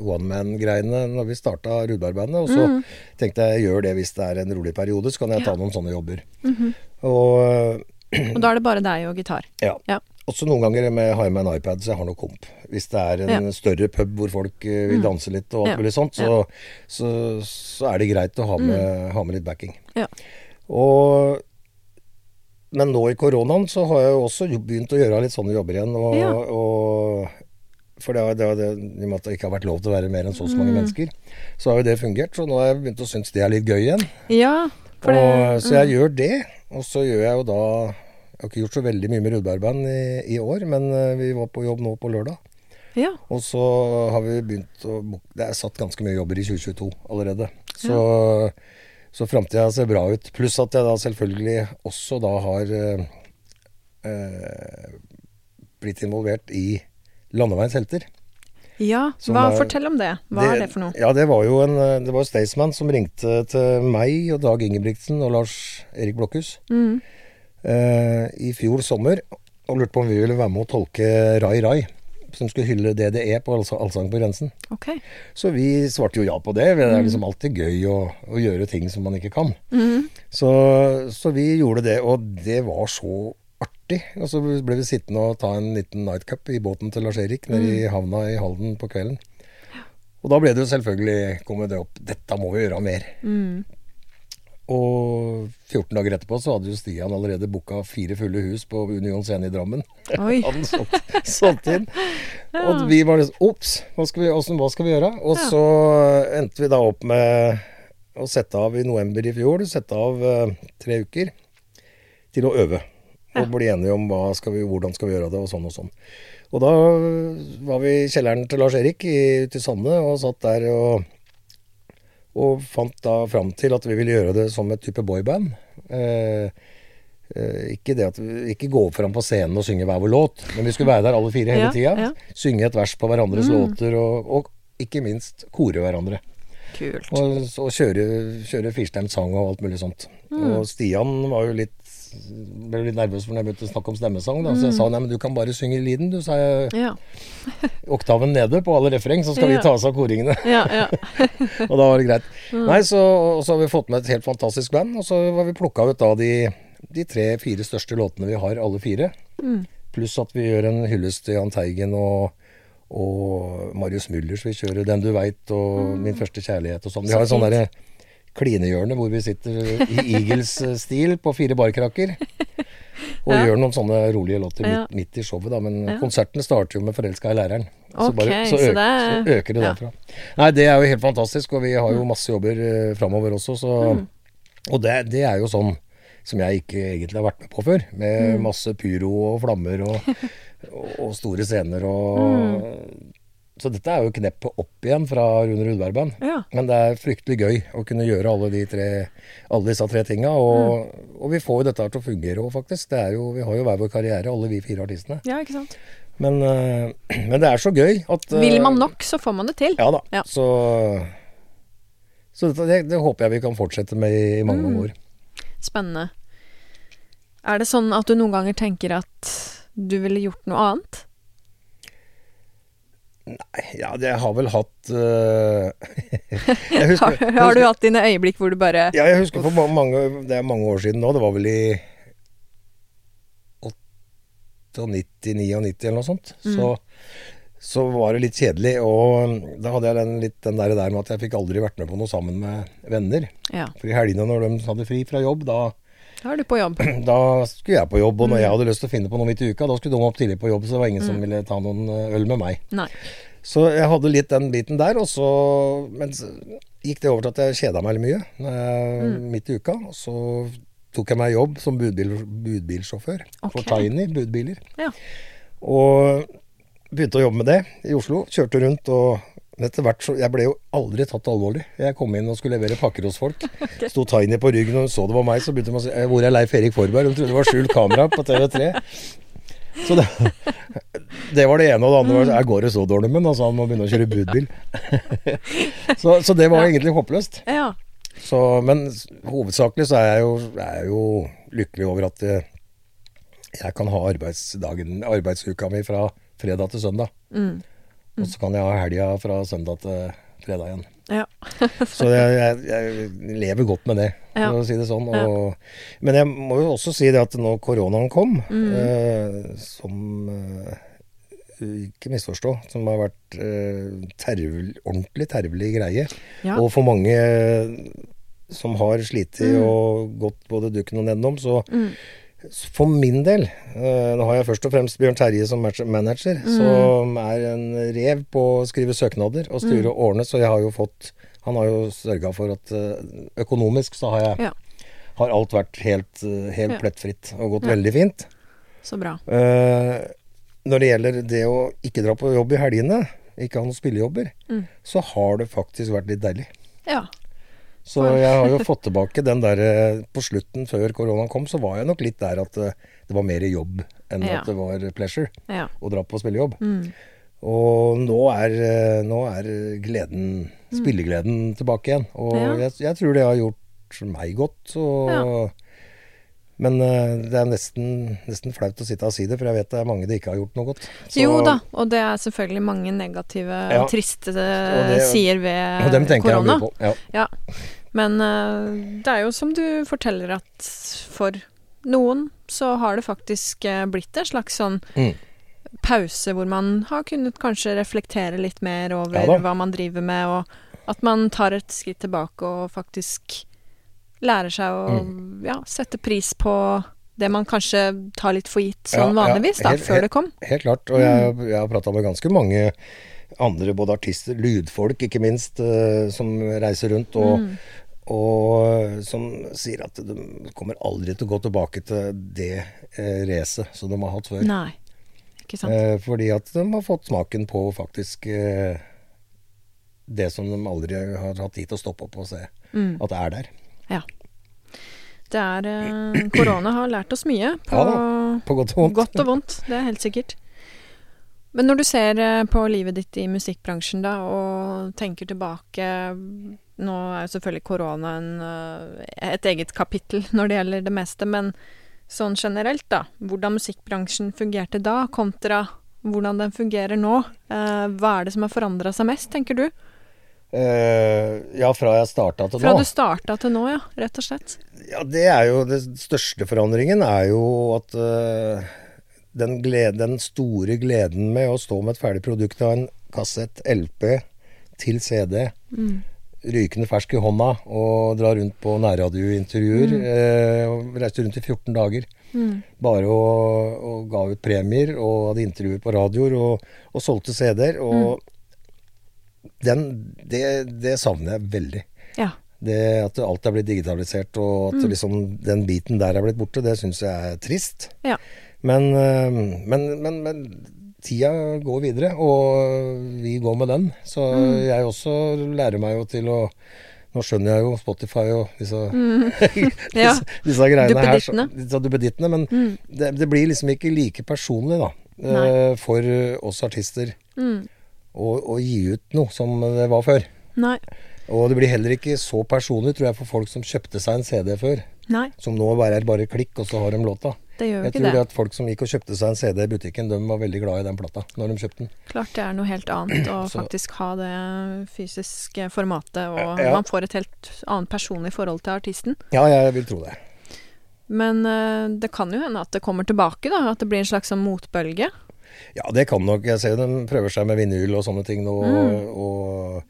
one man-greiene når vi starta Rudbergbandet, og så Mm. tenkte jeg gjør det hvis det er en rolig periode, så kan jeg ta noen sånne jobber. Mhm. Og Og da er det bare deg og gitar? ja. Ja. Også noen ganger med, har jeg med en iPad, så jeg har noe komp. Hvis det er en større pub hvor folk eh, vil danse litt og alt Mm. Ja. mulig sånt, så, så, så er det greit å ha med, ha med litt backing. Ja. Og, men nå i koronaen så har jeg jo også begynt å gjøre litt sånne jobber igjen. Og, Ja. og, for det, det, det, i og med at det ikke har vært lov til å være mer enn så og så Mm. mange mennesker, så har jo det fungert. Så nå har jeg begynt å synes det er litt gøy igjen. Ja, det mm. Så jeg gjør det. Og så gjør jeg jo da Jeg har ikke gjort så veldig mye med Rudbergband i, i år, men eh, vi var på jobb nå på lørdag. Ja. Og så har vi begynt å Det er satt ganske mye jobber i 2022 allerede. Så, så framtida ser bra ut. Pluss at jeg da selvfølgelig også da har eh, eh, blitt involvert i Landeveiens helter. Ja, hva, er- fortell om det. Hva er det for noe? Ja, det var jo en eh, Det var Staysman som ringte til meg og Dag Ingebrigtsen og Lars Erik Blokhus Mm. eh, i fjor sommer og lurte på om vi ville være med å tolke Rai Rai, som skulle hylle DDE på Allsang på grensen. Okay. Så vi svarte jo ja på det. Det er liksom alltid gøy å, å gjøre ting som man ikke kan. Mhm. Så, så vi gjorde det, og det var så artig. Og så ble vi sittende og ta en liten nightcup i båten til Lars Erik nede i havna i Halden på kvelden. Og da ble det jo selvfølgelig kommet det opp Dette må vi gjøre mer. Mm. Og 14 dager etterpå så hadde jo Stian allerede booka fire fulle hus på Union Scene i Drammen. Han solgt, solgt inn. Og vi var liksom Ops, hva, skal vi- hvordan- hva skal vi gjøre? Og så endte vi da opp med å sette av i november i fjor, sette av uh, tre uker til å øve. Og bli enige om skal vi, hvordan skal vi gjøre det, og sånn og sånn. Og da var vi i kjelleren til Lars Erik i- ute i Sande og satt der og og fant da fram til at vi ville gjøre det som et type boyband. Eh, eh, ikke det at vi ikke gå fram på scenen og synge hver vår låt, men vi skulle være der alle fire hele Ja, tida. ja. Synge et vers på hverandres låter, og, og ikke minst kore hverandre. Kult. Og, og kjøre, kjøre firstemt sang og alt mulig sånt. Og Stian var jo litt ble litt nervøs for når jeg begynte å snakke om stemmesang. Da. Så jeg sa nei, men du kan bare synge lyden, du, sa jeg. Ja. Oktaven nede på alle refreng, så skal Ja. vi ta oss av koringene. Ja, ja. Og da var det greit. Nei, så, så har vi fått med et helt fantastisk band. Og så var vi plukka ut da de, de tre-fire største låtene vi har, alle fire. Pluss at vi gjør en hyllest til Jahn Teigen og, og Marius Müllers så vi kjører 'Den du veit' og 'Min første kjærlighet' og sånn. Vi har en sånn derre klinehjørne hvor vi sitter i Eagles-stil på fire barkrakker. Og Ja. gjør noen sånne rolige låter midt, midt i showet, da. Men Ja. konsertene starter jo med 'Forelska i læreren'. Så, bare, så, så øker, det er- så øker det ja. derfra. Nei, det er jo helt fantastisk, og vi har jo masse jobber uh, framover også, så Mm. Og det, det er jo sånn som jeg ikke egentlig har vært med på før. Med Mm. masse pyro og flammer og, og, og store scener og Mm. Så dette er jo kneppet opp igjen fra Rune Rudberg-band. Ja. Men det er fryktelig gøy å kunne gjøre alle, de tre, alle disse tre tinga. Og, Mm. og vi får jo dette her til å fungere òg, faktisk. Det er jo, vi har jo hver vår karriere, alle vi fire artistene. ja, ikke sant. Men, eh, men det er så gøy at eh, Vil man nok, så får man det til. Ja da. Ja. Så, så det, det håper jeg vi kan fortsette med i, i mange Mm. år. Spennende. Er det sånn at du noen ganger tenker at du ville gjort noe annet? Ja, det har vel hatt uh, husker, har, har, du hatt dine øyeblikk hvor du bare Ja, jeg husker for mange, det er mange år siden nå. Det var vel i 98-99 eller noe sånt. Mm. Så, så, var det litt kjedelig. Og da hadde jeg den, litt den der, der med at jeg fikk aldri vært med på noe sammen med venner. Ja. For i helgene når de hadde fri fra jobb, da da er du på jobb. Da skulle jeg på jobb, og når mm. jeg hadde lyst til å finne på noe midt i uka, da skulle de opp tidlig på jobb, så det var ingen mm. som ville ta noen eh, øl med meg. Nei. Så jeg hadde litt den biten der, og så Men gikk det over til at jeg kjeda meg litt mye mm. midt i uka. Og så tok jeg meg jobb som budbil, budbilsjåfør okay. for Tiny budbiler. Ja. Og begynte å jobbe med det i Oslo. Kjørte rundt og etter hvert så Jeg ble jo aldri tatt alvorlig. Jeg kom inn og skulle levere pakker hos folk. okay. Sto Tiny på ryggen og så det var meg, så begynte de å si «Eh, 'Hvor er Leif Erik Forberg?' Hun trodde det var skjult kamera på TV3. Så det, det, var det ene. Og det andre var jeg går det så dårlig med?' Altså han må begynne å kjøre budbil. så, så, det var egentlig håpløst. Ja. Så, men hovedsakelig så er jeg jo, er jo lykkelig over at jeg, jeg kan ha arbeidsdagen, arbeidsuka mi fra fredag til søndag. Mm. Mm. Og så kan jeg ha helga fra søndag til fredag igjen. Ja. så jeg, jeg, jeg, lever godt med det, for ja. å si det sånn. Og, ja. Men jeg må jo også si det at når koronaen kom, mm. eh, som eh, ikke misforstå, som har vært eh, tervel, ordentlig tervelig greie. Ja. Og for mange som har slitt mm. og gått både dukken og nedenom, så mm. For min del, uh, nå har jeg først og fremst Bjørn Terje som manager, mm. som er en rev på å skrive søknader og styre mm. og ordne, så jeg har jo fått Han har jo sørga for at uh, økonomisk så har jeg ja. Har alt vært helt, uh, helt ja. plettfritt og gått ja. veldig fint. Så bra. når det gjelder det å ikke dra på jobb i helgene, ikke ha noen spillejobber, mm. så har det faktisk vært litt deilig. Ja. Så jeg har jo fått tilbake den der eh, På slutten, før koronaen kom, så var jeg nok litt der at eh, det var mer jobb enn ja. at det var pleasure å dra på spillejobb. Mm. Og nå er, eh, nå er gleden, mm. spillegleden tilbake igjen. Og ja. jeg, jeg, tror det har gjort meg godt. Og, men det er nesten, nesten, flaut å sitte og si det, for jeg vet det er mange det ikke har gjort noe godt. Så, jo da, og det er selvfølgelig mange negative, ja, triste det, sider ved og korona. På, ja. ja. Men uh, det er jo som du forteller at for noen så har det faktisk blitt en slags sånn mm. Pause hvor man har kunnet kanskje reflektere litt mer over ja, hva man driver med, og at man tar et skritt tilbake og faktisk lærer seg å mm. ja, sette pris på det man kanskje tar litt for gitt sånn ja, vanligvis, ja, helt, da, før det kom. Helt klart. Og jeg, mm. jeg har prata med ganske mange andre, både artister, lydfolk ikke minst, uh, som reiser rundt og, mm. og som sier at de kommer aldri til å gå tilbake til det eh, racet som de har hatt før. Nei, fordi at de har fått smaken på faktisk uh, det som de aldri har hatt tid til å stoppe opp og se mm. at det er der. Ja. Det er eh, Korona har lært oss mye. På, ja, på godt, og godt og vondt. Det er helt sikkert. Men når du ser eh, på livet ditt i musikkbransjen da, og tenker tilbake Nå er jo selvfølgelig korona en, eh, et eget kapittel når det gjelder det meste, men sånn generelt, da. Hvordan musikkbransjen fungerte da, kontra hvordan den fungerer nå. Eh, hva er det som har forandra seg mest, tenker du? Uh, ja, fra jeg starta til fra nå. Fra du starta til nå, ja. Rett og slett. Ja, det er jo Den største forandringen er jo at uh, den, glede, den, store gleden med å stå med et ferdig produkt av en kassett, LP, til CD, mm. Rykende fersk i hånda, og dra rundt på nærradiointervjuer. Mm. Eh, reiste rundt i 14 dager. Mm. Bare og, og, ga ut premier og hadde intervjuer på radioer og, og solgte CD-er. Og mm den, det, det, savner jeg veldig. Ja. Det At alt er blitt digitalisert, og at mm. liksom, den biten der er blitt borte, det syns jeg er trist. Ja. Men, eh, men, men, men, tida går videre, og vi går med den. Så mm. jeg også lærer meg jo til å nå skjønner jeg jo Spotify og disse, mm. ja. disse, disse, greiene her. Disse duppedittene. Men mm. det, det, blir liksom ikke like personlig, da. Nei. for oss artister. Mm å, å, gi ut noe som det var før. Nei. Og det blir heller ikke så personlig, tror jeg, for folk som kjøpte seg en CD før. Nei. Som nå bare er bare klikk, og så har de låta. Det gjør jo Jeg tror det. at folk som gikk og kjøpte seg en CD i butikken, de var veldig glad i den plata når de kjøpte den. Klart det er noe helt annet å Så- faktisk ha det fysiske formatet, og Ja. man får et helt annet personlig forhold til artisten. Ja, jeg vil tro det. Men eh, det kan jo hende at det kommer tilbake, da. At det blir en slags sånn motbølge. Ja, det kan nok. Jeg ser de prøver seg med vinyl og sånne ting nå. Mm. Og,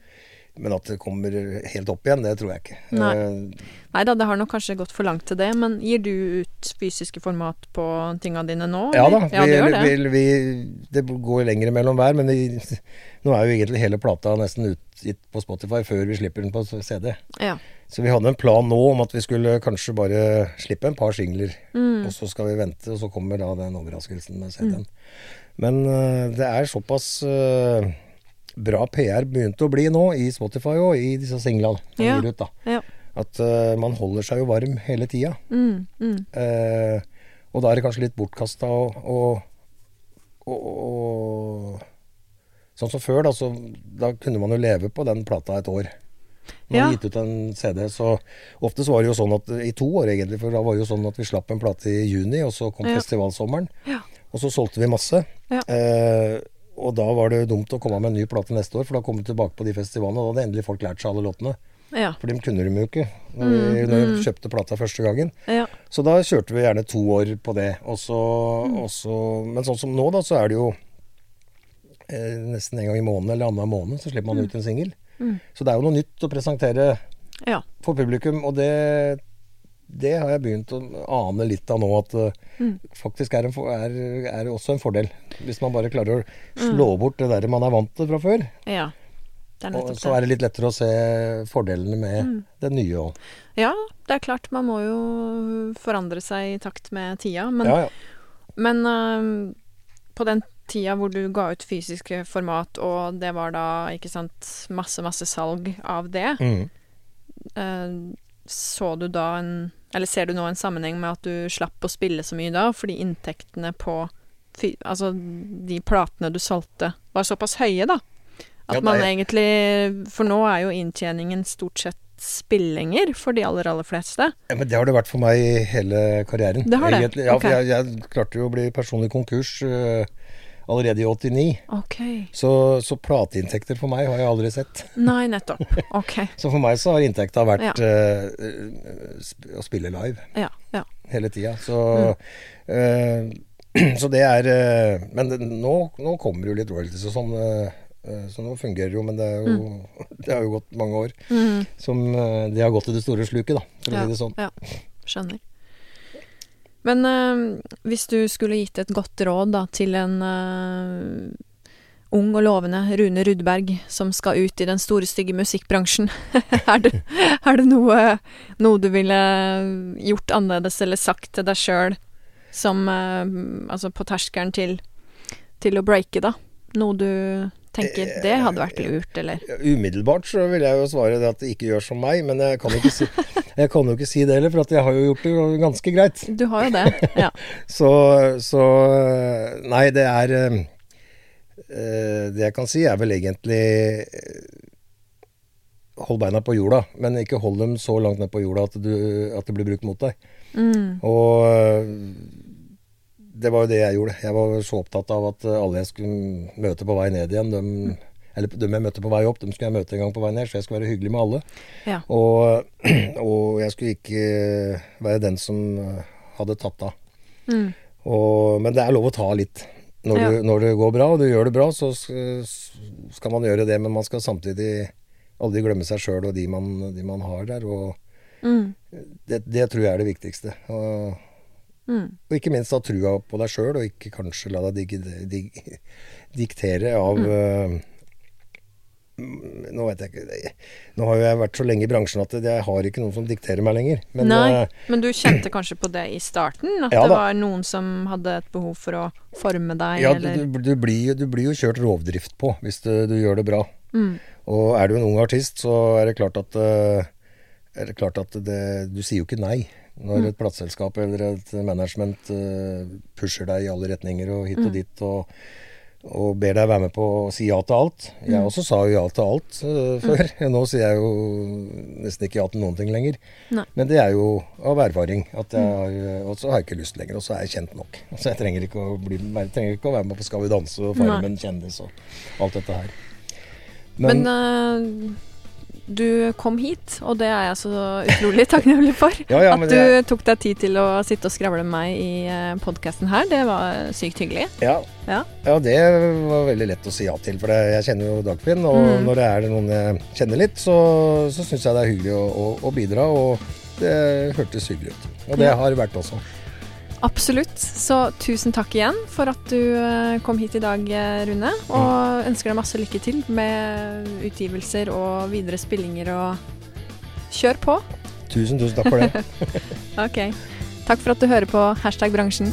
men at det kommer helt opp igjen, det tror jeg ikke. Nei. Eh, Nei da, det har nok kanskje gått for langt til det, men gir du ut fysiske format på tinga dine nå? Ja da, vi, ja, det, det. vi, det går lenger mellom hver, men vi, nå er jo egentlig hele plata nesten utgitt på Spotify før vi slipper den på CD. Ja. Så vi hadde en plan nå om at vi skulle kanskje bare slippe en par singler, Mm. og så skal vi vente, og så kommer da den overraskelsen med CD-en. Men eh, det er såpass eh, bra PR begynte å bli nå i Spotify og i disse singlene Ja. ut. Ja. At uh, man holder seg jo varm hele tida. Mm, mm. uh, og da er det kanskje litt bortkasta å Sånn som før, da, så da kunne man jo leve på den plata et år. Når Ja. gitt ut en CD, så ofte så var det jo sånn at I to år, egentlig, for da var det jo sånn at vi slapp en plate i juni, og så kom Ja. festivalsommeren. Ja. Og så solgte vi masse. Ja. Eh, og da var det dumt å komme med en ny plate neste år, for da kom vi tilbake på de festivalene, og da hadde endelig folk lært seg alle låtene. Ja. For dem kunne de jo ikke når vi, når vi kjøpte plata første gangen. ja. Så da kjørte vi gjerne to år på det. Også, mm. også, men sånn som nå, da, så er det jo eh, nesten en gang i måneden eller annenhver måned så slipper man ut en singel. Mm. Så det er jo noe nytt å presentere ja. for publikum, og det, det har jeg begynt å ane litt av nå, at det Mm. faktisk er, en, er, er også en fordel. Hvis man bare klarer å slå bort det der man er vant til fra før. ja. Er Og så er det litt lettere å se fordelene med Mm. det nye òg. Ja, det er klart. Man må jo forandre seg i takt med tida. Men, Ja, ja. men uh, på den tida hvor du ga ut fysiske format, og det var da, ikke sant, masse, masse salg av det, Mm. uh, så du da en Eller ser du nå en sammenheng med at du slapp å spille så mye da, fordi inntektene på Altså, de platene du solgte, var såpass høye, da? At man egentlig For nå er jo inntjeningen stort sett spillinger for de aller, aller fleste. Ja, men det har det vært for meg i hele karrieren. Det har det? Egentlig. Ja, okay. for jeg, jeg klarte jo å bli personlig konkurs øh, allerede i 89. Okay. Så, så plateinntekter for meg har jeg aldri sett. Nei, nettopp. Ok. Så for meg så har inntekta vært Ja. øh, sp- å spille live Ja. ja. hele tida. Så, øh, så det er uh, Men det, nå, nå kommer jo litt royalties og sånn. så nå fungerer jo, men det, jo, det har jo gått mange år mm. som det har gått i det store sluket, da. For å si det sånn. ja. Skjønner. Men øh, hvis du skulle gitt et godt råd da, til en øh, ung og lovende Rune Rudberg som skal ut i den store, stygge musikkbransjen, er, det, er det noe, noe du ville gjort annerledes eller sagt til deg sjøl som øh, Altså på terskelen til, til å breake, da? Noe du tenker det hadde vært lurt, eller? Umiddelbart så vil jeg jo svare det at det ikke gjør som meg, men jeg kan si, jeg kan jo ikke si det heller, for at jeg har jo gjort det ganske greit. Du har jo det, ja. Så, så Nei, det er eh, eh, Det jeg kan si, er vel egentlig eh, Hold beina på jorda, men ikke hold dem så langt ned på jorda at, du, at det blir brukt mot deg. Mm, Og eh, det var jo det jeg gjorde. Jeg var så opptatt av at alle jeg skulle møte på vei ned igjen, dem, eller dem jeg møtte på vei opp, dem skulle jeg møte en gang på vei ned, så jeg skulle være hyggelig med alle. ja. Og, og jeg skulle ikke være den som hadde tatt av. Mm, Og, men det er lov å ta litt. Når, Ja. du, når det går bra, og du gjør det bra, så skal man gjøre det. Men man skal samtidig aldri glemme seg sjøl og de man, de man har der. Og mm, det, det tror jeg er det viktigste. Og, mm. og ikke minst ha trua på deg sjøl, og ikke kanskje la deg dig, dig, diktere av Mm. uh, Nå vet jeg ikke Nå har jo jeg vært så lenge i bransjen at jeg har ikke noen som dikterer meg lenger. Men Nei, uh, men du kjente kanskje på det i starten? At Ja det var noen som hadde et behov for å forme deg, ja, du, du, blir, du blir jo kjørt rovdrift på hvis du, du gjør det bra. mm, Og er du en ung artist, så er det klart at, uh, er det klart at det, du sier jo ikke nei. Når et plateselskap eller et management eh, pusher deg i alle retninger og hit og dit. Og, og ber deg være med på å si ja til alt. Jeg Mm. også sa jo ja til alt uh, før. Nå sier jeg jo nesten ikke ja til noen ting lenger. Nei. Men det er jo av erfaring. At jeg Mm. har, og så har jeg ikke lyst lenger, og så er jeg kjent nok. Så jeg trenger ikke å, bli, trenger ikke å være med på Skal vi danse og Farmen kjendis og alt dette her. Men, eh, du kom hit, og det er jeg så utrolig takknemlig for. ja, ja, At du er... tok deg tid til å sitte og skravle med meg i uh, podkasten her, det var sykt hyggelig. ja, Ja. ja, det var veldig lett å si ja til. For jeg kjenner jo Dagfinn, og Mm. når det er noen jeg kjenner litt, så, så syns jeg det er hyggelig å, å, å bidra. Og det hørtes hyggelig ut. Og det har det vært også. Absolutt. Så tusen takk igjen for at du eh, kom hit i dag, eh, Rune. Og ønsker deg masse lykke til med utgivelser og videre spillinger og kjør på. Tusen, tusen takk for det. Ok. Takk for at du hører på Hashtag bransjen.